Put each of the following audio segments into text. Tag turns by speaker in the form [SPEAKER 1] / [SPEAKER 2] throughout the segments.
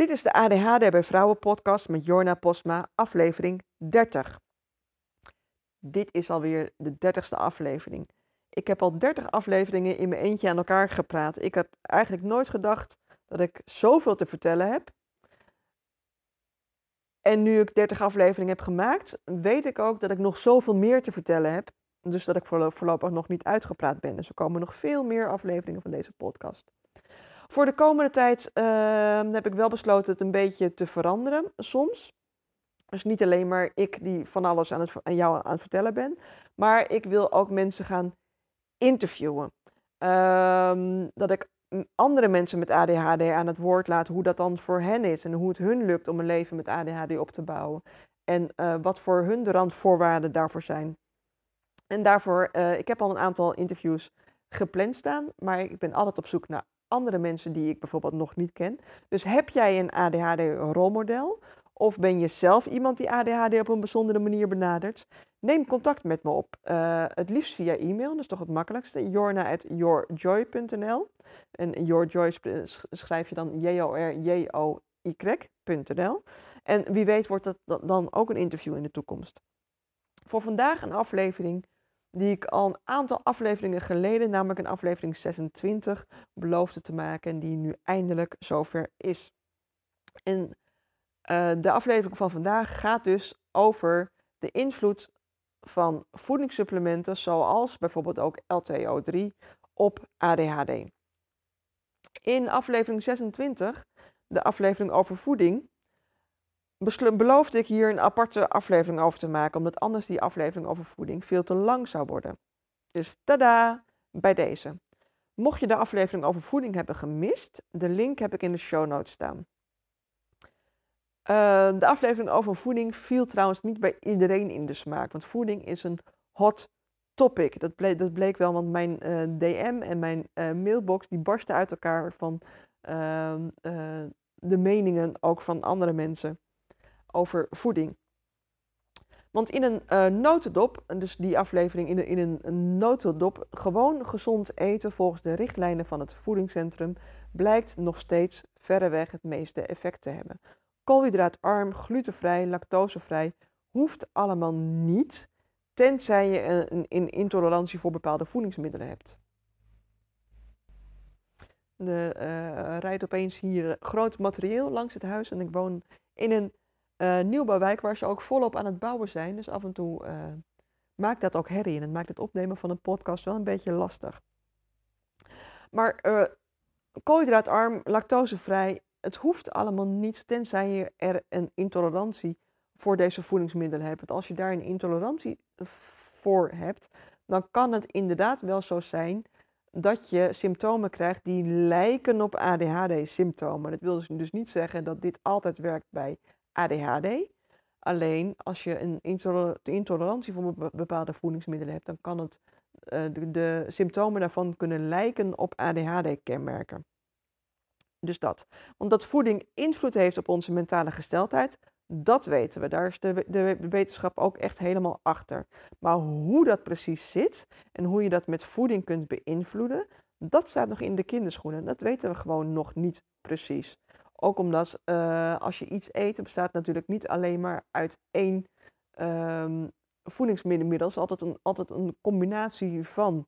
[SPEAKER 1] Dit is de ADHD bij Vrouwen podcast met Jorna Posma, aflevering 30. Dit is alweer de 30ste aflevering. Ik heb al 30 afleveringen in mijn eentje aan elkaar gepraat. Ik heb eigenlijk nooit gedacht dat ik zoveel te vertellen heb. En nu ik 30 afleveringen heb gemaakt, weet ik ook dat ik nog zoveel meer te vertellen heb. Dus dat ik voorlopig nog niet uitgepraat ben. Dus er komen nog veel meer afleveringen van deze podcast. Voor de komende tijd ehm, heb ik wel besloten het een beetje te veranderen soms. Dus niet alleen maar ik die van alles aan, het, aan jou aan het vertellen ben. Maar ik wil ook mensen gaan interviewen. Ehm, dat ik andere mensen met ADHD aan het woord laat hoe dat dan voor hen is. En hoe het hun lukt om een leven met ADHD op te bouwen. En uh, wat voor hun de randvoorwaarden daarvoor zijn. En daarvoor, uh, ik heb al een aantal interviews gepland staan. Maar ik ben altijd op zoek naar andere mensen die ik bijvoorbeeld nog niet ken. Dus heb jij een ADHD-rolmodel? Of ben je zelf iemand die ADHD op een bijzondere manier benadert? Neem contact met me op. Uh, het liefst via e-mail, dat is toch het makkelijkste. jorna.yourjoy.nl En yourjoy schrijf je dan J-O-R-J-O-Y.nl En wie weet wordt dat dan ook een interview in de toekomst. Voor vandaag een aflevering die ik al een aantal afleveringen geleden, namelijk een aflevering 26, beloofde te maken en die nu eindelijk zover is. En uh, de aflevering van vandaag gaat dus over de invloed van voedingssupplementen zoals bijvoorbeeld ook LTO3 op ADHD. In aflevering 26, de aflevering over voeding, beloofde ik hier een aparte aflevering over te maken, omdat anders die aflevering over voeding veel te lang zou worden. Dus tada, bij deze. Mocht je de aflevering over voeding hebben gemist, de link heb ik in de show notes staan. Uh, de aflevering over voeding viel trouwens niet bij iedereen in de smaak, want voeding is een hot topic. Dat bleek, dat bleek wel, want mijn eh, DM en mijn uh, mailbox die barsten uit elkaar van ehm, de meningen ook van andere mensen over voeding. Want in een uh, notendop, dus die aflevering in, in een, notendop, gewoon gezond eten volgens de richtlijnen van het voedingscentrum, blijkt nog steeds verreweg het meeste effect te hebben. Koolhydraatarm, glutenvrij, lactosevrij hoeft allemaal niet, tenzij je een, intolerantie voor bepaalde voedingsmiddelen hebt. Er uh, rijdt opeens hier groot materieel langs het huis en ik woon in een uh, nieuwbouwwijk waar ze ook volop aan het bouwen zijn. Dus af en toe uh, maakt dat ook herrie en het maakt het opnemen van een podcast wel een beetje lastig. Maar uh, koolhydraatarm, lactosevrij, het hoeft allemaal niet tenzij je er een intolerantie voor deze voedingsmiddelen hebt. Als je daar een intolerantie voor hebt, dan kan het inderdaad wel zo zijn dat je symptomen krijgt die lijken op ADHD-symptomen. Dat wil dus niet zeggen dat dit altijd werkt bij ADHD. Alleen als je een intolerantie voor bepaalde voedingsmiddelen hebt, dan kan het, uh, de, symptomen daarvan kunnen lijken op ADHD-kenmerken. Dus dat. Omdat voeding invloed heeft op onze mentale gesteldheid, dat weten we. Daar is de, wetenschap ook echt helemaal achter. Maar hoe dat precies zit en hoe je dat met voeding kunt beïnvloeden, dat staat nog in de kinderschoenen. Dat weten we gewoon nog niet precies. Ook omdat uh, als je iets eet, bestaat natuurlijk niet alleen maar uit één um, voedingsmiddel. Het is altijd een, altijd een combinatie van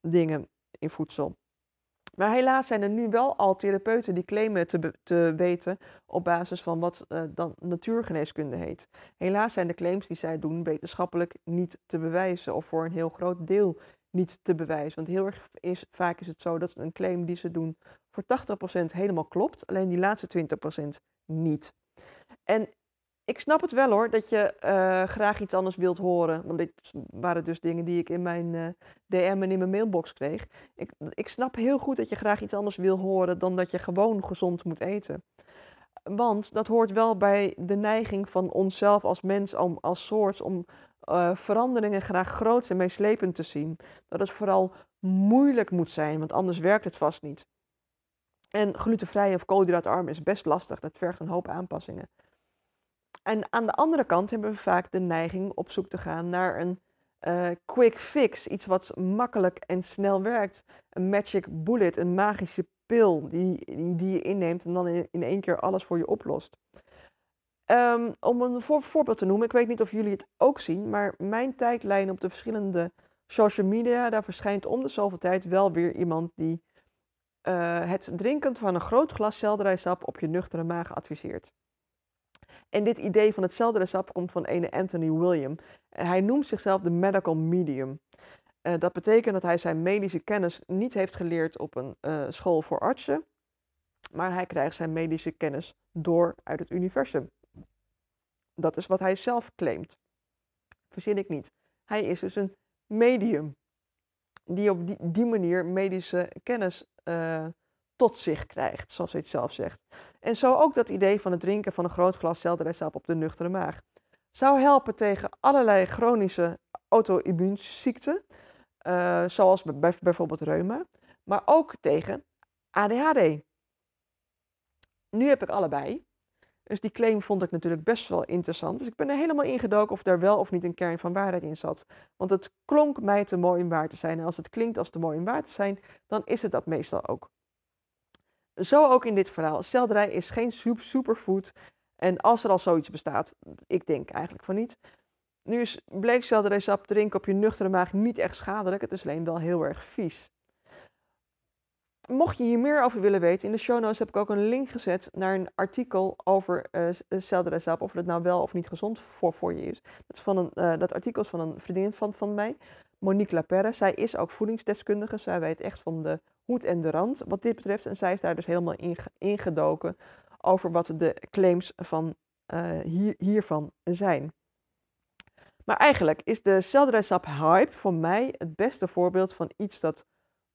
[SPEAKER 1] dingen in voedsel. Maar helaas zijn er nu wel al therapeuten die claimen te, te weten op basis van wat uh, dan natuurgeneeskunde heet. Helaas zijn de claims die zij doen wetenschappelijk niet te bewijzen of voor een heel groot deel niet te bewijzen. Want heel erg is, vaak is het zo dat een claim die ze doen voor 80% helemaal klopt, alleen die laatste 20% niet. En ik snap het wel hoor, dat je uh, graag iets anders wilt horen. Want dit waren dus dingen die ik in mijn uh, DM en in mijn mailbox kreeg. Ik, ik snap heel goed dat je graag iets anders wil horen dan dat je gewoon gezond moet eten. Want dat hoort wel bij de neiging van onszelf als mens, om, als soort, om uh, veranderingen graag groot en meeslepend te zien. Dat het vooral moeilijk moet zijn, want anders werkt het vast niet. En glutenvrij of koolhydraatarm is best lastig. Dat vergt een hoop aanpassingen. En aan de andere kant hebben we vaak de neiging op zoek te gaan naar een uh, quick fix. Iets wat makkelijk en snel werkt. Een magic bullet, een magische pil die, die, die je inneemt en dan in, in één keer alles voor je oplost. Ehm, om een voorbeeld te noemen, ik weet niet of jullie het ook zien, maar mijn tijdlijn op de verschillende social media, daar verschijnt om de zoveel tijd wel weer iemand die uh, het drinken van een groot glas selderijsap op je nuchtere maag adviseert. En dit idee van het selderijsap komt van ene Anthony William. Hij noemt zichzelf de medical medium. Uh, dat betekent dat hij zijn medische kennis niet heeft geleerd op een school voor artsen, maar hij krijgt zijn medische kennis door uit het universum. Dat is wat hij zelf claimt. Verzin ik niet. Hij is dus een medium die op die, manier medische kennis uh, tot zich krijgt, zoals hij het zelf zegt. En zo ook dat idee van het drinken van een groot glas selderijsap op de nuchtere maag. Zou helpen tegen allerlei chronische auto-immuunziekten, uh, zoals bijvoorbeeld reuma, maar ook tegen ADHD. Nu heb ik allebei. Dus die claim vond ik natuurlijk best wel interessant. Dus ik ben er helemaal ingedoken of daar wel of niet een kern van waarheid in zat. Want het klonk mij te mooi om waar te zijn. En als het klinkt als te mooi om waar te zijn, dan is het dat meestal ook. Zo ook in dit verhaal. Selderij is geen superfood. En als er al zoiets bestaat, ik denk eigenlijk van niet. Nu is bleekselderijsap drinken op je nuchtere maag niet echt schadelijk. Het is alleen wel heel erg vies mocht je hier meer over willen weten, in de show notes heb ik ook een link gezet naar een artikel over uh, of het nou wel of niet gezond voor, voor je is. Dat, is van een, uh, dat artikel is van een vriendin van, van mij, Monique Laperre. Zij is ook voedingsdeskundige, zij weet echt van de hoed en de rand wat dit betreft. En zij is daar dus helemaal in ingedoken over wat de claims van, hier, hiervan zijn. Maar eigenlijk is de selderijsap hype voor mij het beste voorbeeld van iets dat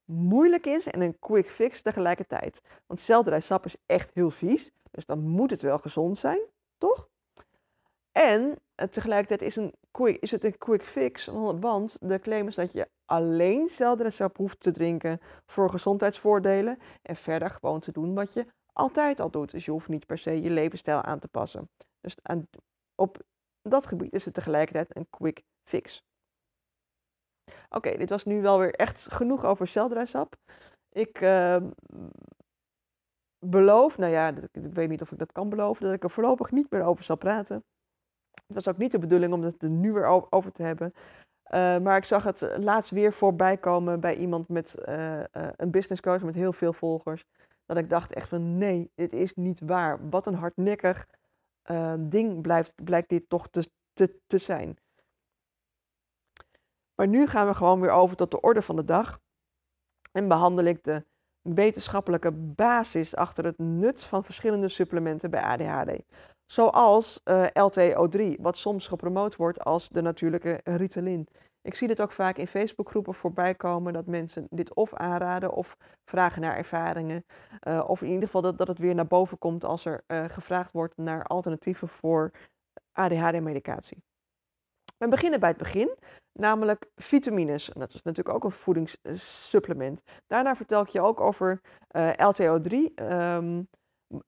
[SPEAKER 1] moeilijk is en een quick fix tegelijkertijd. Want selderijsap is echt heel vies, dus dan moet het wel gezond zijn, toch? En eh, tegelijkertijd is, een quick, is het een quick fix, want de claim is dat je alleen selderijsap hoeft te drinken voor gezondheidsvoordelen en verder gewoon te doen wat je altijd al doet. Dus je hoeft niet per se je levensstijl aan te passen. Dus op dat gebied is het tegelijkertijd een quick fix. Oké, dit was nu wel weer echt genoeg over selderijsap. Ik uh, beloof, nou ja, ik weet niet of ik dat kan beloven, dat ik er voorlopig niet meer over zal praten. Het was ook niet de bedoeling om het er nu weer over te hebben. Uh, maar ik zag het laatst weer voorbij komen bij iemand met uh, een business coach met heel veel volgers. Dat ik dacht echt van nee, dit is niet waar. Wat een hardnekkig ding blijft, blijkt dit toch te, te, te zijn. Maar nu gaan we gewoon weer over tot de orde van de dag. En behandel ik de wetenschappelijke basis achter het nut van verschillende supplementen bij ADHD. Zoals eh, LTO3, wat soms gepromoot wordt als de natuurlijke Ritalin. Ik zie dit ook vaak in Facebookgroepen voorbij komen dat mensen dit of aanraden of vragen naar ervaringen. Uh, of in ieder geval dat, dat het weer naar boven komt als er uh, gevraagd wordt naar alternatieven voor ADHD-medicatie. We beginnen bij het begin, namelijk vitamines. En dat is natuurlijk ook een voedingssupplement. Daarna vertel ik je ook over eh, LTO3 um, ehm,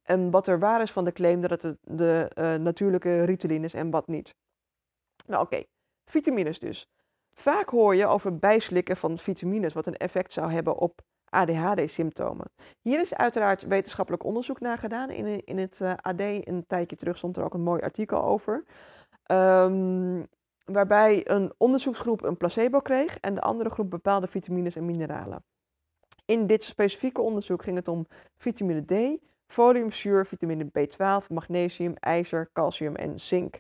[SPEAKER 1] en wat er waar is van de claim dat het de uh, natuurlijke Ritalin is en wat niet. Nou oké, vitamines dus. Vaak hoor je over bijslikken van vitamines wat een effect zou hebben op ADHD-symptomen. Hier is uiteraard wetenschappelijk onderzoek naar gedaan. In, in het uh, AD een tijdje terug stond er ook een mooi artikel over. Um, waarbij een onderzoeksgroep een placebo kreeg en de andere groep bepaalde vitamines en mineralen. In dit specifieke onderzoek ging het om vitamine D, foliumzuur, vitamine B12, magnesium, ijzer, calcium en zink.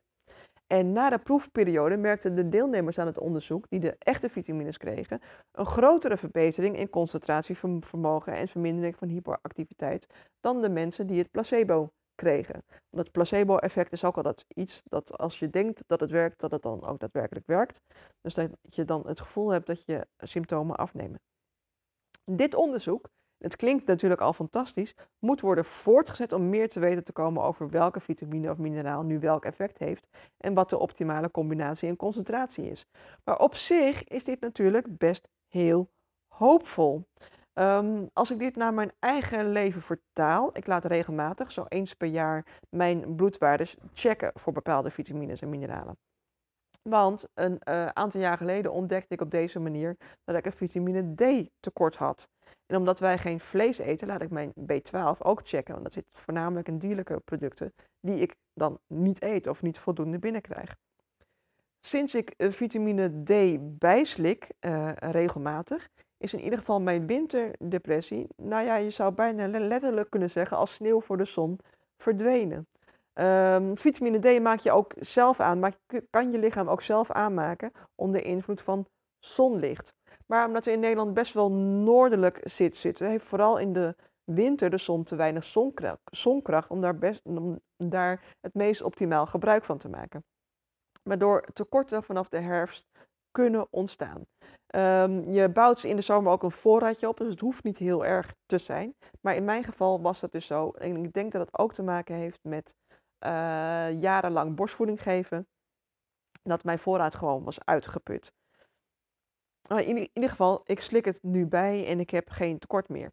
[SPEAKER 1] En na de proefperiode merkten de deelnemers aan het onderzoek, die de echte vitamines kregen, een grotere verbetering in concentratievermogen en vermindering van hyperactiviteit dan de mensen die het placebo kregen. Want het placebo-effect is ook altijd iets dat als je denkt dat het werkt, dat het dan ook daadwerkelijk werkt. Dus dat je dan het gevoel hebt dat je symptomen afnemen. Dit onderzoek, het klinkt natuurlijk al fantastisch, moet worden voortgezet om meer te weten te komen over welke vitamine of mineraal nu welk effect heeft en wat de optimale combinatie en concentratie is. Maar op zich is dit natuurlijk best heel hoopvol. Ehm, als ik dit naar mijn eigen leven vertaal, ik laat regelmatig, zo eens per jaar, mijn bloedwaardes checken voor bepaalde vitamines en mineralen. Want een uh, aantal jaar geleden ontdekte ik op deze manier dat ik een vitamine D tekort had. En omdat wij geen vlees eten, laat ik mijn B12 ook checken. Want dat zit voornamelijk in dierlijke producten die ik dan niet eet of niet voldoende binnenkrijg. Sinds ik vitamine D bijslik uh, regelmatig, is in ieder geval mijn winterdepressie, nou ja, je zou bijna letterlijk kunnen zeggen, als sneeuw voor de zon verdwenen. Um, vitamine D maak je ook zelf aan, maar kan je lichaam ook zelf aanmaken onder invloed van zonlicht. Maar omdat we in Nederland best wel noordelijk zit, zitten, heeft vooral in de winter de zon te weinig zonkracht, zonkracht om, daar best, om daar het meest optimaal gebruik van te maken. Waardoor tekorten vanaf de herfst kunnen ontstaan. Um, je bouwt in de zomer ook een voorraadje op, dus het hoeft niet heel erg te zijn. Maar in mijn geval was dat dus zo. En ik denk dat het ook te maken heeft met uh, jarenlang borstvoeding geven. Dat mijn voorraad gewoon was uitgeput. Maar in, ieder geval, ik slik het nu bij en ik heb geen tekort meer.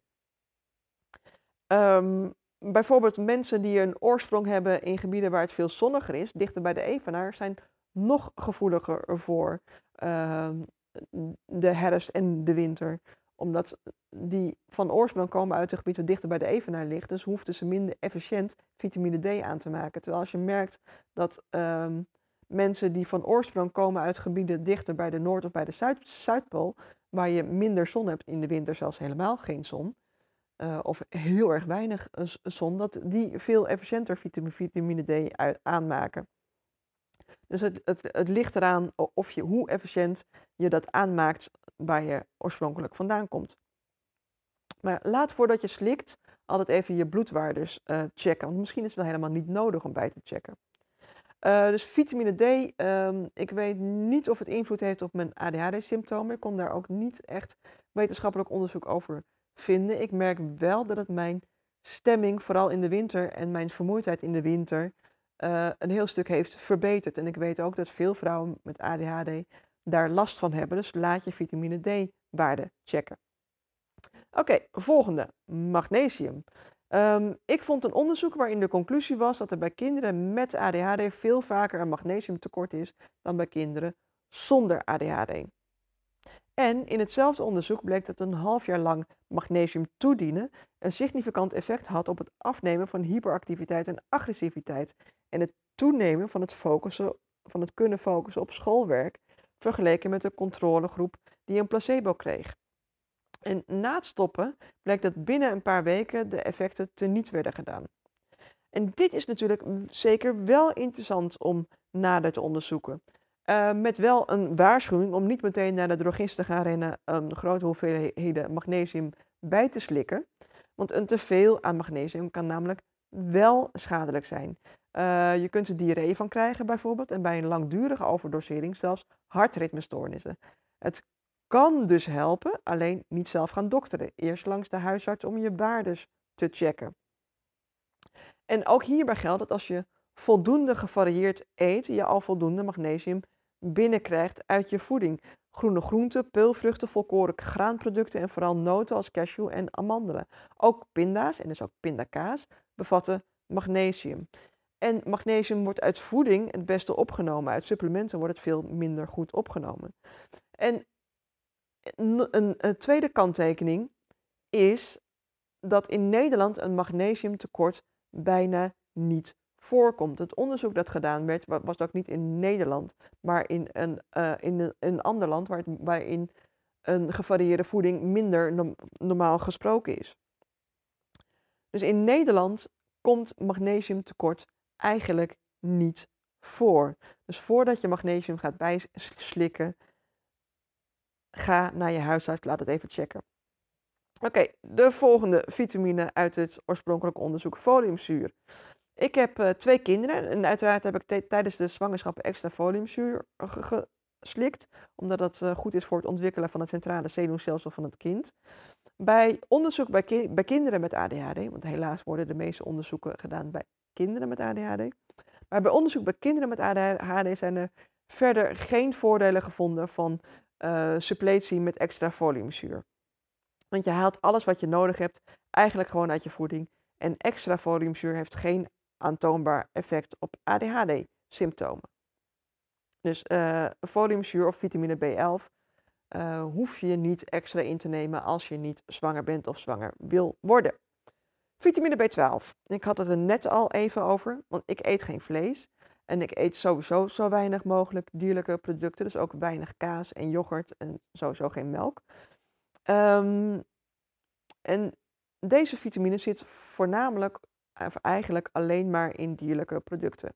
[SPEAKER 1] Um, bijvoorbeeld mensen die een oorsprong hebben in gebieden waar het veel zonniger is, dichter bij de evenaar, zijn nog gevoeliger voor uh, de herfst en de winter. Omdat die van oorsprong komen uit een gebied wat dichter bij de evenaar ligt. Dus hoefden ze minder efficiënt vitamine D aan te maken. Terwijl als je merkt dat um, mensen die van oorsprong komen uit gebieden dichter bij de Noord- of bij de Zuid Zuidpool, waar je minder zon hebt in de winter, zelfs helemaal geen zon, uh, of heel erg weinig zon, dat die veel efficiënter vitamine D aanmaken. Dus het, het, ligt eraan of je, hoe efficiënt je dat aanmaakt waar je oorspronkelijk vandaan komt. Maar laat voordat je slikt altijd even je bloedwaardes uh, checken. Want misschien is het wel helemaal niet nodig om bij te checken. Uh, dus vitamine D, um, ik weet niet of het invloed heeft op mijn ADHD-symptomen. Ik kon daar ook niet echt wetenschappelijk onderzoek over vinden. Ik merk wel dat het mijn stemming, vooral in de winter, en mijn vermoeidheid in de winter uh, een heel stuk heeft verbeterd. En ik weet ook dat veel vrouwen met ADHD daar last van hebben. Dus laat je vitamine D-waarde checken. Oké, volgende. Magnesium. Um, ik vond een onderzoek waarin de conclusie was dat er bij kinderen met ADHD veel vaker een magnesiumtekort is dan bij kinderen zonder ADHD. En in hetzelfde onderzoek bleek dat een half jaar lang magnesium toedienen een significant effect had op het afnemen van hyperactiviteit en agressiviteit en het toenemen van het, focussen, van het kunnen focussen op schoolwerk vergeleken met de controlegroep die een placebo kreeg. En na het stoppen bleek dat binnen een paar weken de effecten teniet werden gedaan. En dit is natuurlijk zeker wel interessant om nader te onderzoeken. Uh, met wel een waarschuwing om niet meteen naar de drogist te gaan rennen um, grote hoeveelheden magnesium bij te slikken. Want een teveel aan magnesium kan namelijk wel schadelijk zijn. Uh, je kunt er diarree van krijgen bijvoorbeeld en bij een langdurige overdosering zelfs hartritmestoornissen. Het kan dus helpen, alleen niet zelf gaan dokteren. Eerst langs de huisarts om je waardes te checken. En ook hierbij geldt dat als je voldoende gevarieerd eet, je al voldoende magnesium binnenkrijgt uit je voeding. Groene groenten, peulvruchten, volkoren graanproducten en vooral noten als cashew en amandelen. Ook pinda's, en dus ook pindakaas, bevatten magnesium. En magnesium wordt uit voeding het beste opgenomen. Uit supplementen wordt het veel minder goed opgenomen. En een, een tweede kanttekening is dat in Nederland een magnesiumtekort bijna niet voorkomt. Het onderzoek dat gedaan werd, was ook niet in Nederland, maar in een, uh, in een, ander land waar het, waarin een gevarieerde voeding minder normaal gesproken is. Dus in Nederland komt magnesiumtekort eigenlijk niet voor. Dus voordat je magnesium gaat bijslikken, ga naar je huisarts, laat het even checken. Oké, de volgende vitamine uit het oorspronkelijk onderzoek, foliumzuur. Ik heb uh, twee kinderen en uiteraard heb ik tijdens de zwangerschap extra foliumzuur geslikt, omdat dat uh, goed is voor het ontwikkelen van het centrale zenuwstelsel van het kind. Bij onderzoek bij, bij kinderen met ADHD, want helaas worden de meeste onderzoeken gedaan bij kinderen met ADHD. Maar bij onderzoek bij kinderen met ADHD zijn er verder geen voordelen gevonden van uh, suppletie met extra foliumzuur. Want je haalt alles wat je nodig hebt eigenlijk gewoon uit je voeding. En extra foliumzuur heeft geen aantoonbaar effect op ADHD-symptomen. Dus uh, foliumzuur of vitamine B11 uh, hoef je niet extra in te nemen als je niet zwanger bent of zwanger wil worden. Vitamine B12. Ik had het er net al even over, want ik eet geen vlees. En ik eet sowieso zo weinig mogelijk dierlijke producten. Dus ook weinig kaas en yoghurt en sowieso geen melk. Um, en deze vitamine zit voornamelijk, of eigenlijk alleen maar in dierlijke producten.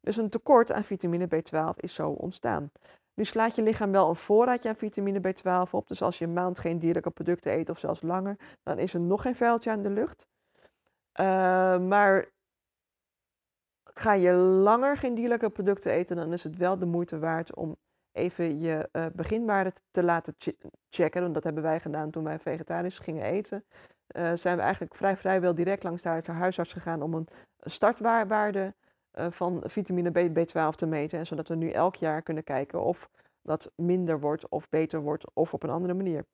[SPEAKER 1] Dus een tekort aan vitamine B12 is zo ontstaan. Nu slaat je lichaam wel een voorraadje aan vitamine B12 op. Dus als je een maand geen dierlijke producten eet of zelfs langer, dan is er nog geen vuiltje aan de lucht. Uh, maar ga je langer geen dierlijke producten eten, dan is het wel de moeite waard om even je uh, beginwaarde te laten checken. Want dat hebben wij gedaan toen wij vegetarisch gingen eten. Uh, zijn we eigenlijk vrij vrijwel direct langs de huisarts gegaan om een startwaarde van vitamine B, B12 te meten. En zodat we nu elk jaar kunnen kijken of dat minder wordt of beter wordt of op een andere manier.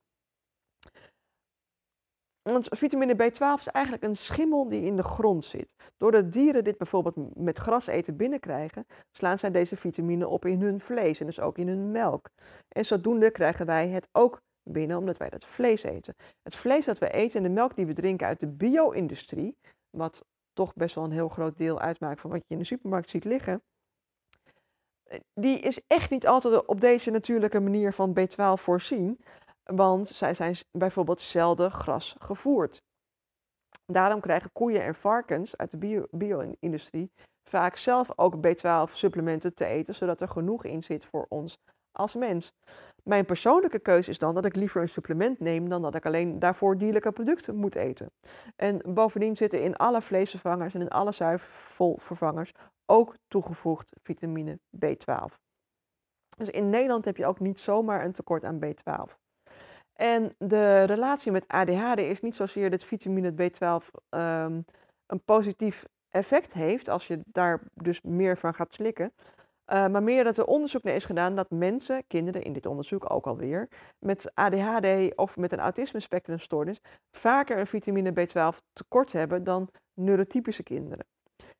[SPEAKER 1] Want vitamine B12 is eigenlijk een schimmel die in de grond zit. Doordat dieren dit bijvoorbeeld met gras eten binnenkrijgen, slaan zij deze vitamine op in hun vlees en dus ook in hun melk. En zodoende krijgen wij het ook binnen omdat wij dat vlees eten. Het vlees dat we eten en de melk die we drinken uit de bio-industrie, wat toch best wel een heel groot deel uitmaakt van wat je in de supermarkt ziet liggen, die is echt niet altijd op deze natuurlijke manier van B12 voorzien want zij zijn bijvoorbeeld zelden gras gevoerd. Daarom krijgen koeien en varkens uit de bio-industrie vaak zelf ook B12-supplementen te eten, zodat er genoeg in zit voor ons als mens. Mijn persoonlijke keuze is dan dat ik liever een supplement neem dan dat ik alleen daarvoor dierlijke producten moet eten. En bovendien zitten in alle vleesvervangers en in alle zuivelvervangers ook toegevoegd vitamine B12. Dus in Nederland heb je ook niet zomaar een tekort aan B12. En de relatie met ADHD is niet zozeer dat vitamine B12 um, een positief effect heeft als je daar dus meer van gaat slikken. Uh, maar meer dat er onderzoek naar is gedaan dat mensen, kinderen in dit onderzoek ook alweer, met ADHD of met een autisme spectrumstoornis vaker een vitamine B12 tekort hebben dan neurotypische kinderen.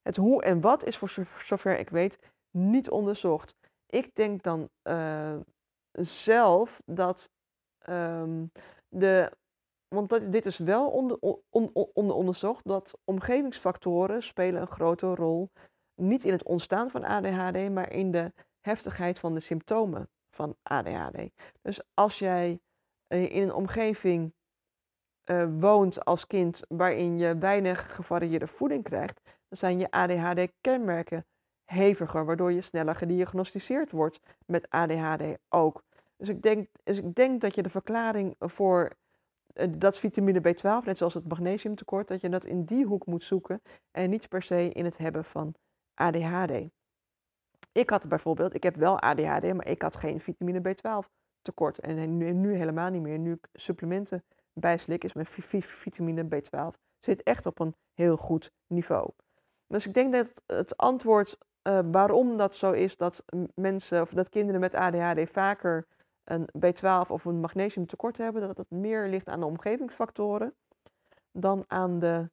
[SPEAKER 1] Het hoe en wat is voor zover ik weet niet onderzocht. Ik denk dan uh, zelf dat Um, de, want dat, dit is wel onder, on, onder onderzocht dat omgevingsfactoren spelen een grote rol. Niet in het ontstaan van ADHD, maar in de heftigheid van de symptomen van ADHD. Dus als jij eh, in een omgeving uh, woont als kind waarin je weinig gevarieerde voeding krijgt, dan zijn je ADHD-kenmerken heviger, waardoor je sneller gediagnosticeerd wordt met ADHD ook. Dus ik denk, dus ik denk dat je de verklaring voor uh, dat vitamine B12, net zoals het magnesiumtekort, dat je dat in die hoek moet zoeken en niet per se in het hebben van ADHD. Ik had bijvoorbeeld, ik heb wel ADHD, maar ik had geen vitamine B12 tekort. En nu, nu helemaal niet meer. Nu ik supplementen bijslik, is mijn vitamine B12 zit echt op een heel goed niveau. Dus ik denk dat het antwoord uh, waarom dat zo is dat mensen of dat kinderen met ADHD vaker een B12 of een magnesiumtekort hebben, dat het meer ligt aan de omgevingsfactoren dan aan de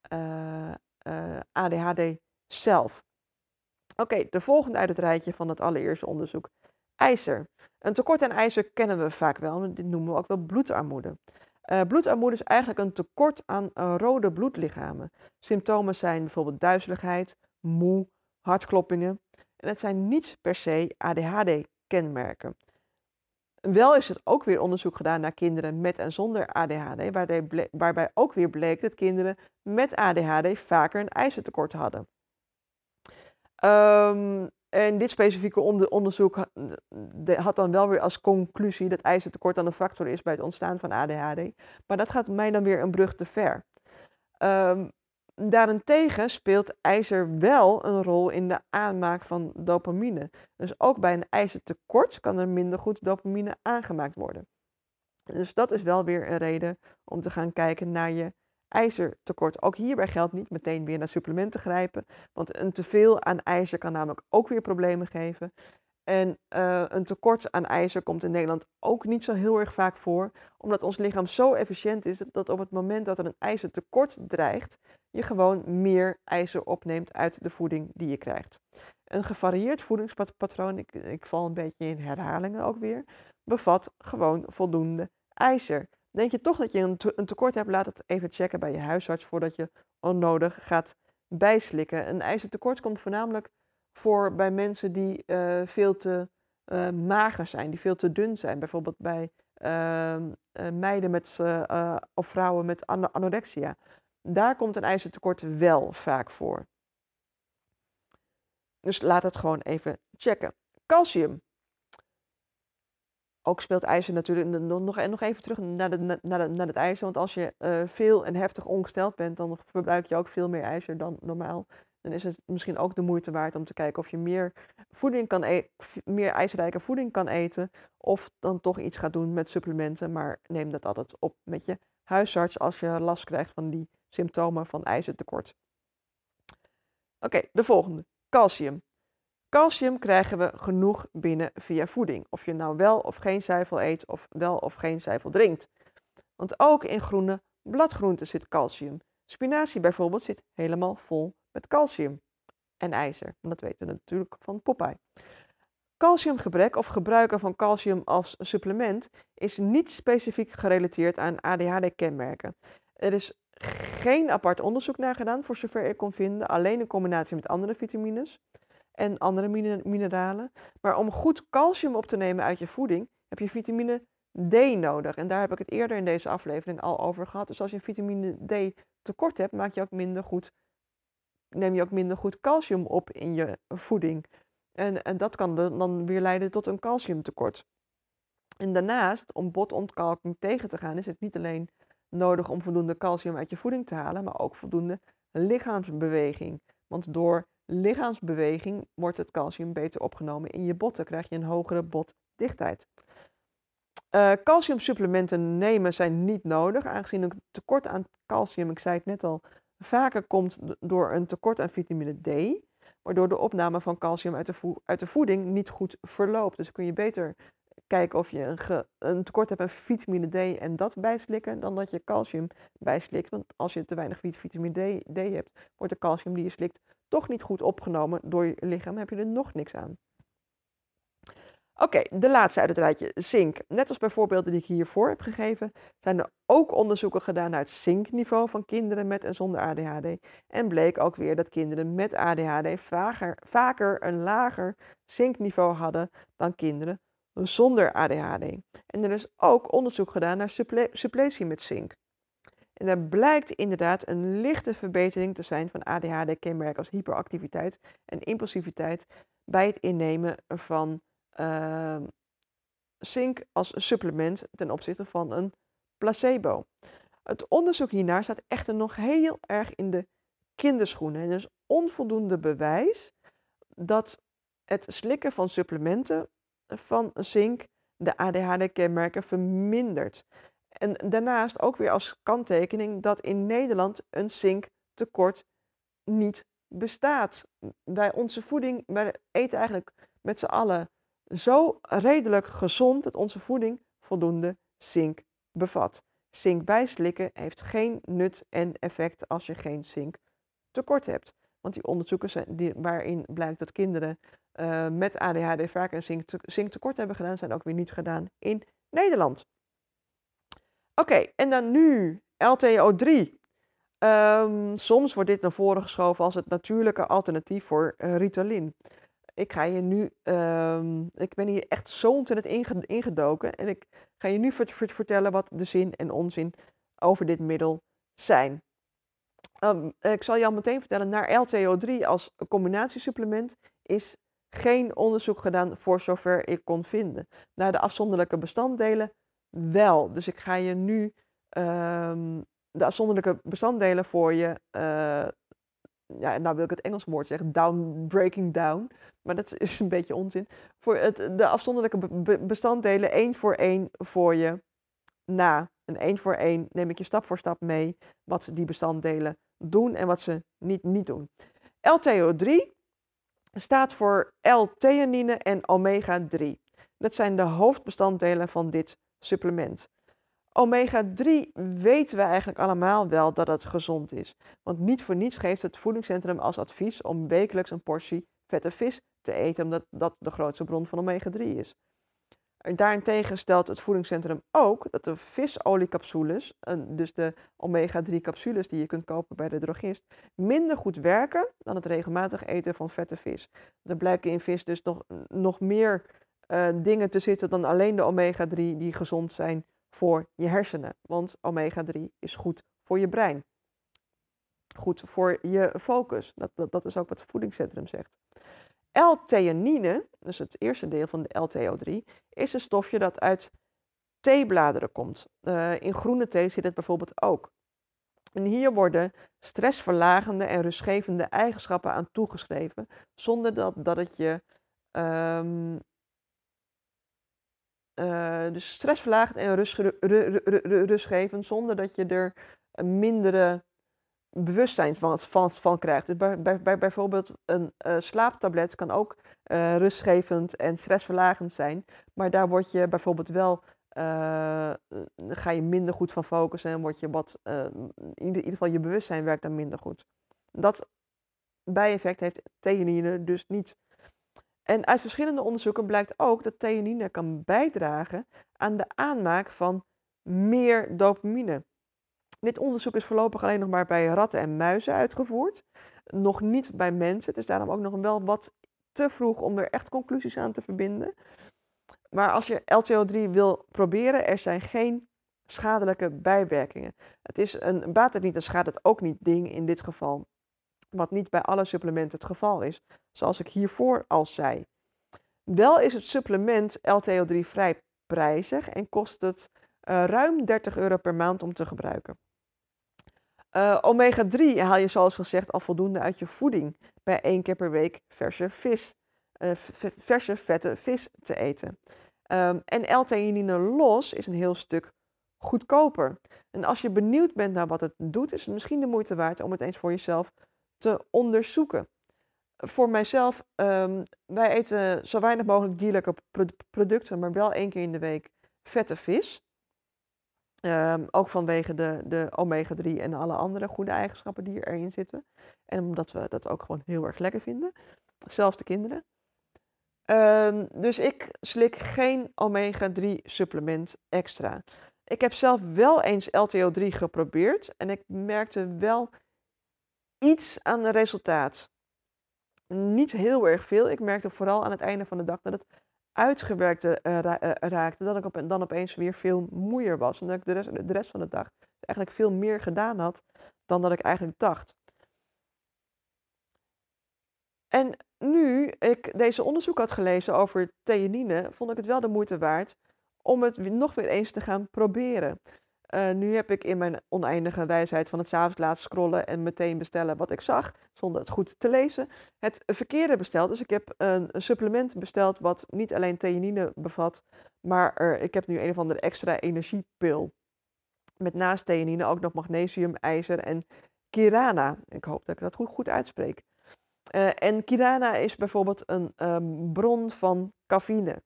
[SPEAKER 1] eh, eh, ADHD zelf. Oké, de volgende uit het rijtje van het allereerste onderzoek. IJzer. Een tekort aan ijzer kennen we vaak wel, dit noemen we ook wel bloedarmoede. Uh, bloedarmoede is eigenlijk een tekort aan rode bloedlichamen. Symptomen zijn bijvoorbeeld duizeligheid, moe, hartkloppingen. En het zijn niet per se ADHD-kenmerken. Wel is er ook weer onderzoek gedaan naar kinderen met en zonder ADHD, waarbij ook weer bleek dat kinderen met ADHD vaker een ijzertekort hadden. Um, en dit specifieke onderzoek had dan wel weer als conclusie dat ijzertekort dan een factor is bij het ontstaan van ADHD. Maar dat gaat mij dan weer een brug te ver. Um, Daarentegen speelt ijzer wel een rol in de aanmaak van dopamine. Dus ook bij een ijzertekort kan er minder goed dopamine aangemaakt worden. Dus dat is wel weer een reden om te gaan kijken naar je ijzertekort. Ook hierbij geldt niet meteen weer naar supplementen grijpen, want een teveel aan ijzer kan namelijk ook weer problemen geven. En uh, een tekort aan ijzer komt in Nederland ook niet zo heel erg vaak voor, omdat ons lichaam zo efficiënt is dat op het moment dat er een ijzertekort dreigt, je gewoon meer ijzer opneemt uit de voeding die je krijgt. Een gevarieerd voedingspatroon, ik, ik val een beetje in herhalingen ook weer, bevat gewoon voldoende ijzer. Denk je toch dat je een, een tekort hebt, laat het even checken bij je huisarts voordat je onnodig gaat bijslikken. Een ijzertekort komt voornamelijk voor bij mensen die uh, veel te uh, mager zijn, die veel te dun zijn. Bijvoorbeeld bij uh, meiden met, of vrouwen met anorexia. Daar komt een ijzertekort wel vaak voor. Dus laat het gewoon even checken. Calcium. Ook speelt ijzer natuurlijk nog, nog even terug naar, de, naar, naar het ijzer. Want als je veel en heftig ongesteld bent, dan verbruik je ook veel meer ijzer dan normaal dan is het misschien ook de moeite waard om te kijken of je meer, voeding kan e meer ijzerrijke voeding kan eten. Of dan toch iets gaat doen met supplementen. Maar neem dat altijd op met je huisarts als je last krijgt van die symptomen van ijzertekort. Oké, de volgende. Calcium. Calcium krijgen we genoeg binnen via voeding. Of je nou wel of geen zuivel eet of wel of geen zuivel drinkt. Want ook in groene bladgroenten zit calcium. Spinazie bijvoorbeeld zit helemaal vol met calcium en ijzer. En dat weten we natuurlijk van Popeye. Calciumgebrek of gebruiken van calcium als supplement is niet specifiek gerelateerd aan ADHD-kenmerken. Er is geen apart onderzoek naar gedaan, voor zover ik kon vinden, alleen in combinatie met andere vitamines en andere mineralen. Maar om goed calcium op te nemen uit je voeding heb je vitamine D nodig. En daar heb ik het eerder in deze aflevering al over gehad. Dus als je vitamine D tekort hebt, maak je ook minder goed neem je ook minder goed calcium op in je voeding. En, en dat kan dan weer leiden tot een calciumtekort. En daarnaast, om botontkalking tegen te gaan, is het niet alleen nodig om voldoende calcium uit je voeding te halen, maar ook voldoende lichaamsbeweging. Want door lichaamsbeweging wordt het calcium beter opgenomen in je botten, krijg je een hogere botdichtheid. Uh, calciumsupplementen nemen zijn niet nodig, aangezien een tekort aan calcium, ik zei het net al, vaker komt door een tekort aan vitamine D, waardoor de opname van calcium uit de, uit de voeding niet goed verloopt. Dus kun je beter kijken of je een, een, tekort hebt aan vitamine D en dat bijslikken, dan dat je calcium bijslikt. Want als je te weinig vitamine D, D hebt, wordt de calcium die je slikt toch niet goed opgenomen door je lichaam, heb je er nog niks aan. Oké, de laatste uit het rijtje, zink. Net als bij voorbeelden die ik hiervoor heb gegeven, zijn er ook onderzoeken gedaan naar het zinkniveau van kinderen met en zonder ADHD. En bleek ook weer dat kinderen met ADHD vaker, vaker een lager zinkniveau hadden dan kinderen zonder ADHD. En er is ook onderzoek gedaan naar suppletie met zink. En er blijkt inderdaad een lichte verbetering te zijn van ADHD-kenmerken als hyperactiviteit en impulsiviteit bij het innemen van uh, zink als supplement ten opzichte van een placebo. Het onderzoek hiernaar staat echter nog heel erg in de kinderschoenen. En er is onvoldoende bewijs dat het slikken van supplementen van zink de ADHD-kenmerken vermindert. En daarnaast ook weer als kanttekening dat in Nederland een zinktekort niet bestaat. Bij onze voeding, wij eten eigenlijk met z'n allen zo redelijk gezond dat onze voeding voldoende zink bevat. Zink bijslikken heeft geen nut en effect als je geen zink tekort hebt. Want die onderzoeken zijn, die, waarin blijkt dat kinderen uh, met ADHD vaak een zink, zinktekort hebben gedaan, zijn ook weer niet gedaan in Nederland. Oké, en dan nu LTO3. Um, ehm, soms wordt dit naar voren geschoven als het natuurlijke alternatief voor uh, Ritalin ik ga je nu, um, ik ben hier echt zo ontzettend ingedoken en ik ga je nu vertellen wat de zin en onzin over dit middel zijn. Um, ik zal je al meteen vertellen, naar LTO3 als combinatiesupplement is geen onderzoek gedaan voor zover ik kon vinden. Naar de afzonderlijke bestanddelen wel. Dus ik ga je nu um, de afzonderlijke bestanddelen voor je uh, ja, nou wil ik het Engels woord zeggen, down, breaking down. Maar dat is een beetje onzin. Voor het, de afzonderlijke bestanddelen één voor één voor je na. En één voor één neem ik je stap voor stap mee wat die bestanddelen doen en wat ze niet, niet doen. LTO3 staat voor L-theanine en omega-3. Dat zijn de hoofdbestanddelen van dit supplement. Omega-3 weten we eigenlijk allemaal wel dat het gezond is. Want niet voor niets geeft het voedingscentrum als advies om wekelijks een portie vette vis te eten, omdat dat de grootste bron van omega-3 is. Daarentegen stelt het voedingscentrum ook dat de visoliecapsules, dus de omega-3 capsules die je kunt kopen bij de drogist, minder goed werken dan het regelmatig eten van vette vis. Er blijken in vis dus nog, nog meer uh, dingen te zitten dan alleen de omega-3 die gezond zijn voor je hersenen. Want omega-3 is goed voor je brein. Goed voor je focus. Dat, dat is ook wat het voedingscentrum zegt. L-theanine, dus het eerste deel van de LTO3, is een stofje dat uit theebladeren komt. Uh, in groene thee zit het bijvoorbeeld ook. En hier worden stressverlagende en rustgevende eigenschappen aan toegeschreven, zonder dat, dat het je. Um, uh, dus stressverlagend en rust, rustgevend, zonder dat je er een mindere bewustzijn van, van, krijgt. Dus bij, bij, bij bijvoorbeeld een uh, slaaptablet kan ook uh, rustgevend en stressverlagend zijn. Maar daar word je bijvoorbeeld wel, uh, ga je minder goed van focussen en word je wat, in ieder geval je bewustzijn werkt dan minder goed. Dat bijeffect heeft theanine dus niet. En uit verschillende onderzoeken blijkt ook dat theanine kan bijdragen aan de aanmaak van meer dopamine. Dit onderzoek is voorlopig alleen nog maar bij ratten en muizen uitgevoerd. Nog niet bij mensen. Het is daarom ook nog wel wat te vroeg om er echt conclusies aan te verbinden. Maar als je LTO3 wil proberen, er zijn geen schadelijke bijwerkingen. Het is een baat het niet en schaadt het ook niet ding in dit geval. Wat niet bij alle supplementen het geval is, zoals ik hiervoor al zei. Wel is het supplement LTO3 vrij prijzig en kost het ruim 30 euro per maand om te gebruiken. Uh, Omega-3 haal je zoals gezegd al voldoende uit je voeding bij één keer per week verse vis, uh, verse vette vis te eten. Um, en L-theanine los is een heel stuk goedkoper. En als je benieuwd bent naar wat het doet, is het misschien de moeite waard om het eens voor jezelf te onderzoeken. Voor mijzelf, um, wij eten zo weinig mogelijk dierlijke producten, maar wel één keer in de week vette vis. Um, ook vanwege de, de omega-3 en alle andere goede eigenschappen die erin zitten. En omdat we dat ook gewoon heel erg lekker vinden. Zelfs de kinderen. Um, dus ik slik geen omega-3 supplement extra. Ik heb zelf wel eens LTO3 geprobeerd en ik merkte wel iets aan het resultaat. Niet heel erg veel. Ik merkte vooral aan het einde van de dag dat het uitgewerkt uh, raakte, dat ik op, dan opeens weer veel moeier was. En dat ik de rest, de rest van de dag eigenlijk veel meer gedaan had dan dat ik eigenlijk dacht. En nu ik deze onderzoek had gelezen over theanine, vond ik het wel de moeite waard om het nog weer eens te gaan proberen. Uh, nu heb ik in mijn oneindige wijsheid van het s'avonds laten scrollen en meteen bestellen wat ik zag, zonder het goed te lezen, het verkeerde besteld. Dus ik heb een, supplement besteld wat niet alleen theanine bevat, maar er, ik heb nu een of andere extra energiepil. Met naast theanine ook nog magnesium, ijzer en kirana. Ik hoop dat ik dat goed, goed uitspreek. Uh, en kirana is bijvoorbeeld een um, bron van cafeïne.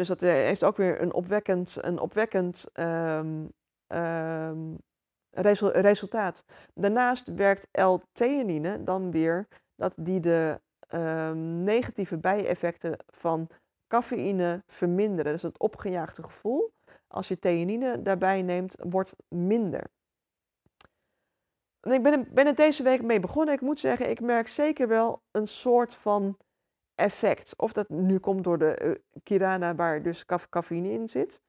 [SPEAKER 1] Dus dat eh, heeft ook weer een opwekkend, een opwekkend um, um, resultaat. Daarnaast werkt L-theanine dan weer dat die de um, negatieve bijeffecten van cafeïne verminderen. Dus het opgejaagde gevoel, als je theanine daarbij neemt, wordt minder. Ik ben, ben er deze week mee begonnen. Ik moet zeggen, ik merk zeker wel een soort van effect. Of dat nu komt door de uh, kirana waar dus cafeïne in zit.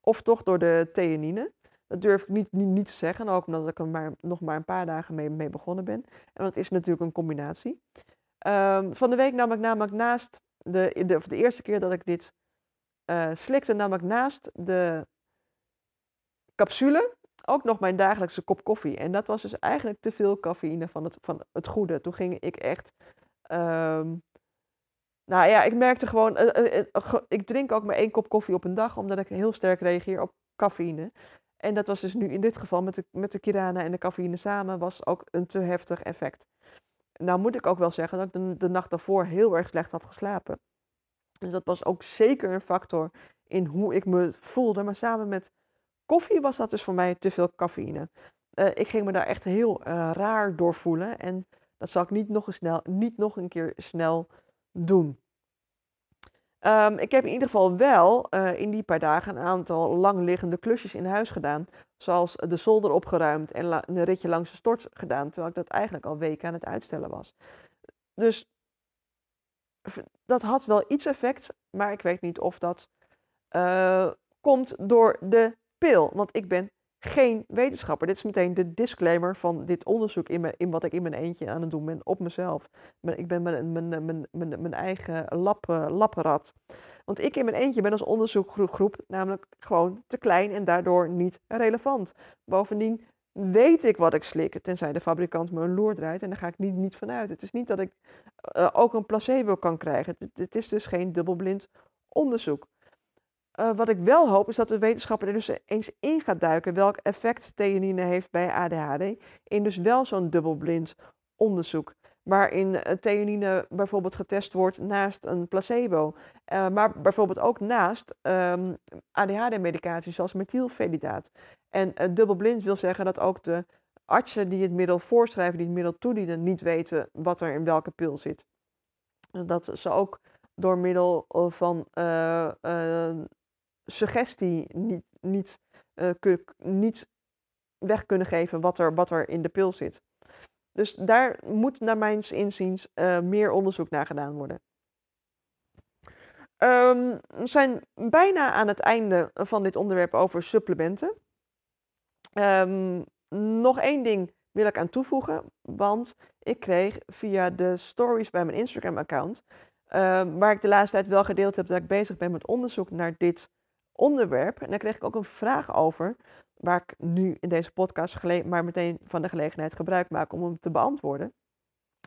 [SPEAKER 1] Of toch door de theanine. Dat durf ik niet, niet, te zeggen, ook omdat ik er maar, nog maar een paar dagen mee, mee begonnen ben. En dat is natuurlijk een combinatie. Um, van de week nam ik namelijk naast, de, de, de eerste keer dat ik dit uh, slikte, nam ik naast de capsule ook nog mijn dagelijkse kop koffie. En dat was dus eigenlijk te veel cafeïne van het, van het goede. Toen ging ik echt um, nou ja, ik merkte gewoon, uh, uh, ik drink ook maar één kop koffie op een dag, omdat ik heel sterk reageer op cafeïne. En dat was dus nu in dit geval met de, met de kirana en de cafeïne samen, was ook een te heftig effect. Nou moet ik ook wel zeggen dat ik de, nacht daarvoor heel erg slecht had geslapen. Dus dat was ook zeker een factor in hoe ik me voelde. Maar samen met koffie was dat dus voor mij te veel cafeïne. Ik ging me daar echt heel raar door voelen. En Dat zal ik niet nog snel, niet nog een keer snel doen. Ehm, ik heb in ieder geval wel uh, in die paar dagen een aantal langliggende klusjes in huis gedaan. Zoals de zolder opgeruimd en een ritje langs de stort gedaan. Terwijl ik dat eigenlijk al weken aan het uitstellen was. Dus dat had wel iets effect. Maar ik weet niet of dat uh, komt door de pil. Want ik ben geen wetenschapper. Dit is meteen de disclaimer van dit onderzoek in, mijn, in wat ik in mijn eentje aan het doen ben op mezelf. Ik ben mijn, mijn, mijn, mijn, eigen lab, labrat. Want ik in mijn eentje ben als onderzoekgroep namelijk gewoon te klein en daardoor niet relevant. Bovendien weet ik wat ik slik, tenzij de fabrikant me een loer draait en daar ga ik niet, niet vanuit. Het is niet dat ik uh, ook een placebo kan krijgen. Het, het is dus geen dubbelblind onderzoek. Uh, wat ik wel hoop is dat de wetenschapper er dus eens in gaat duiken welk effect theanine heeft bij ADHD. In dus wel zo'n dubbelblind onderzoek. Waarin uh, theanine bijvoorbeeld getest wordt naast een placebo. Uh, maar bijvoorbeeld ook naast ehm, ADHD-medicatie zoals methylfenidaat. En dubbelblind wil zeggen dat ook de artsen die het middel voorschrijven, die het middel toedienen, niet weten wat er in welke pil zit. Dat ze ook door middel van suggestie niet, niet, uh, niet weg kunnen geven wat er, wat er in de pil zit. Dus daar moet naar mijn inziens uh, meer onderzoek naar gedaan worden. Um, we zijn bijna aan het einde van dit onderwerp over supplementen. Um, nog één ding wil ik aan toevoegen, want ik kreeg via de stories bij mijn Instagram-account, uh, waar ik de laatste tijd wel gedeeld heb dat ik bezig ben met onderzoek naar dit onderwerp. En daar kreeg ik ook een vraag over, waar ik nu in deze podcast maar meteen van de gelegenheid gebruik maak om hem te beantwoorden.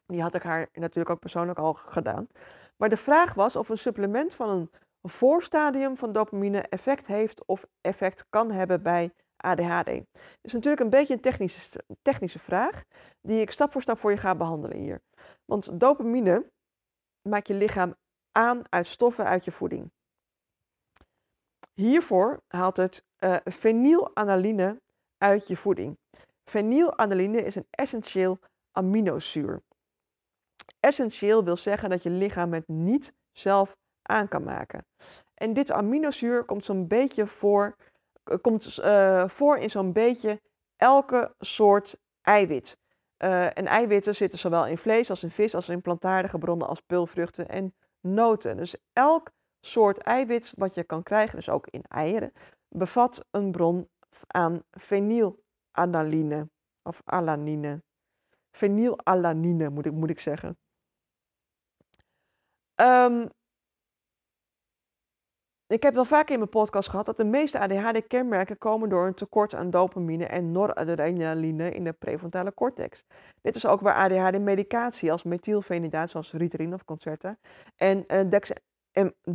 [SPEAKER 1] Die had ik haar natuurlijk ook persoonlijk al gedaan. Maar de vraag was of een supplement van een voorstadium van dopamine effect heeft of effect kan hebben bij ADHD. Het is natuurlijk een beetje een technische, technische vraag die ik stap voor stap voor je ga behandelen hier. Want dopamine maakt je lichaam aan uit stoffen uit je voeding. Hiervoor haalt het uh, fenylalaline uit je voeding. Fenylalaline is een essentieel aminozuur. Essentieel wil zeggen dat je lichaam het niet zelf aan kan maken. En dit aminozuur komt zo'n beetje voor, eh, komt, uh, voor in zo'n beetje elke soort eiwit. En eiwitten zitten zowel in vlees als in vis, als in plantaardige bronnen als peulvruchten en noten. Dus elk soort eiwit wat je kan krijgen, dus ook in eieren, bevat een bron aan fenylalaline of alanine. Fenylalanine moet ik, moet ik zeggen. Um, ik heb wel vaak in mijn podcast gehad dat de meeste ADHD-kenmerken komen door een tekort aan dopamine en noradrenaline in de prefrontale cortex. Dit is ook waar ADHD-medicatie als methylfenidaat zoals Ritalin of Concerta en uh, dex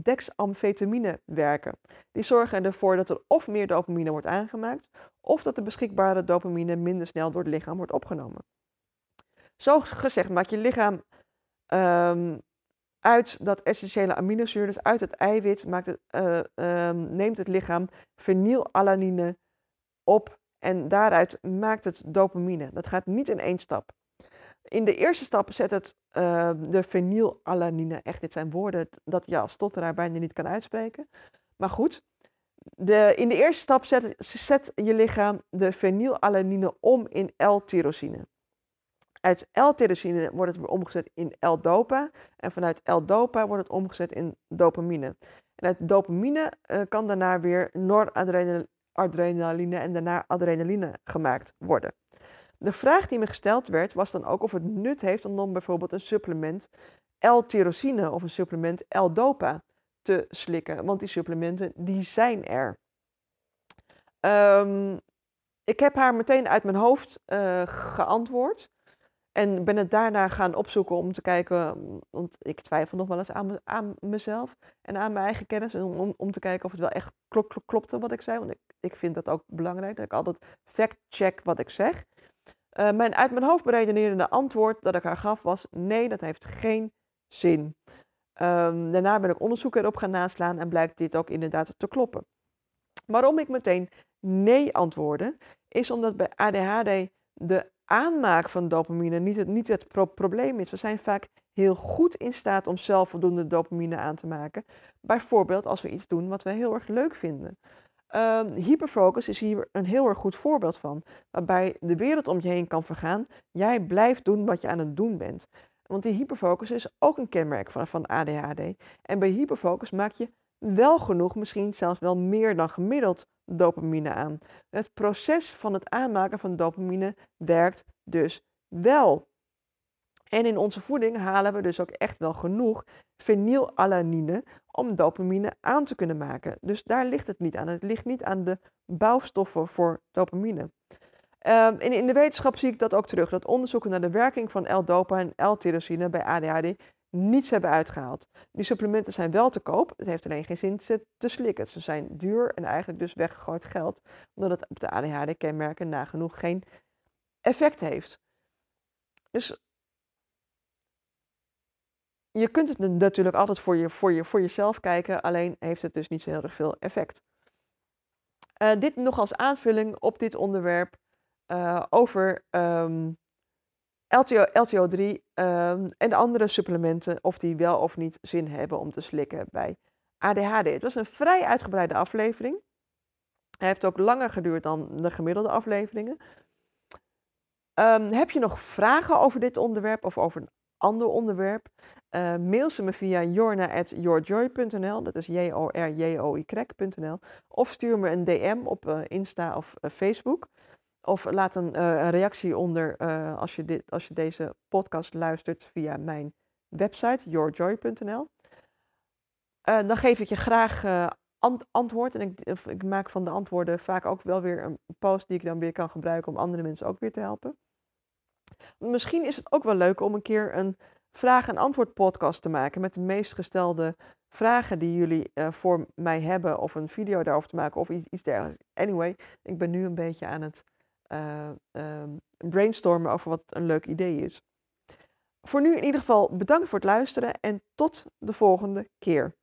[SPEAKER 1] dexamfetamine werken. Die zorgen ervoor dat er of meer dopamine wordt aangemaakt, of dat de beschikbare dopamine minder snel door het lichaam wordt opgenomen. Zo gezegd maakt je lichaam um, uit dat essentiële aminozuur, dus uit het eiwit, maakt het, uh, um, neemt het lichaam fenylalanine op en daaruit maakt het dopamine. Dat gaat niet in één stap. In de eerste stap zet het uh, de fenylalanine, echt dit zijn woorden dat je als stotteraar bijna niet kan uitspreken. Maar goed, de, in de eerste stap zet, je lichaam de fenylalanine om in L-tyrosine. Uit L-tyrosine wordt het weer omgezet in L-dopa en vanuit L-dopa wordt het omgezet in dopamine. En uit dopamine uh, kan daarna weer noradrenaline en daarna adrenaline gemaakt worden. De vraag die me gesteld werd was dan ook of het nut heeft om dan bijvoorbeeld een supplement L-tyrosine of een supplement L-dopa te slikken. Want die supplementen die zijn er. Um, ik heb haar meteen uit mijn hoofd uh, geantwoord. En ben het daarna gaan opzoeken om te kijken, want ik twijfel nog wel eens aan, aan mezelf en aan mijn eigen kennis. Om, om te kijken of het wel echt klop, klopte wat ik zei. Want ik, ik vind dat ook belangrijk, dat ik altijd fact-check wat ik zeg. Uh, mijn uit mijn hoofd beredenerende antwoord dat ik haar gaf was: nee, dat heeft geen zin. Um, daarna ben ik onderzoek erop gaan naslaan en blijkt dit ook inderdaad te kloppen. Waarom ik meteen nee antwoordde, is omdat bij ADHD de aanmaak van dopamine niet het, niet het probleem is. We zijn vaak heel goed in staat om zelf voldoende dopamine aan te maken. Bijvoorbeeld als we iets doen wat we heel erg leuk vinden. Um, hyperfocus is hier een heel erg goed voorbeeld van. Waarbij de wereld om je heen kan vergaan. Jij blijft doen wat je aan het doen bent. Want die hyperfocus is ook een kenmerk van, van ADHD. En bij hyperfocus maak je wel genoeg, misschien zelfs wel meer dan gemiddeld dopamine aan. Het proces van het aanmaken van dopamine werkt dus wel. En in onze voeding halen we dus ook echt wel genoeg fenylalanine om dopamine aan te kunnen maken. Dus daar ligt het niet aan. Het ligt niet aan de bouwstoffen voor dopamine. Um, en in de wetenschap zie ik dat ook terug. Dat onderzoeken naar de werking van L-dopa en L-tyrosine bij ADHD niets hebben uitgehaald. Die supplementen zijn wel te koop. Het heeft alleen geen zin ze te slikken. Ze zijn duur en eigenlijk dus weggegooid geld. Omdat het op de ADHD-kenmerken nagenoeg geen effect heeft. Dus je kunt het natuurlijk altijd voor, je, voor, je, voor jezelf kijken, alleen heeft het dus niet zo heel erg veel effect. Uh, dit nog als aanvulling op dit onderwerp uh, over um, LTO, LTO3 um, en andere supplementen, of die wel of niet zin hebben om te slikken bij ADHD. Het was een vrij uitgebreide aflevering. Hij heeft ook langer geduurd dan de gemiddelde afleveringen. Um, heb je nog vragen over dit onderwerp of over een ander onderwerp? Uh, mail ze me via jorna.yourjoy.nl, dat is J-O-R-J-O-Y.nl. Of stuur me een DM op uh, Insta of uh, Facebook. Of laat een, reactie onder als, je dit, als je deze podcast luistert via mijn website, yourjoy.nl. dan geef ik je graag ant antwoord. En ik, ik maak van de antwoorden vaak ook wel weer een post die ik dan weer kan gebruiken om andere mensen ook weer te helpen. Misschien is het ook wel leuk om een keer een vraag- en antwoord podcast te maken met de meest gestelde vragen die jullie uh, voor mij hebben. Of een video daarover te maken of iets, iets dergelijks. Anyway, ik ben nu een beetje aan het uh, uh, brainstormen over wat een leuk idee is. Voor nu in ieder geval bedankt voor het luisteren en tot de volgende keer.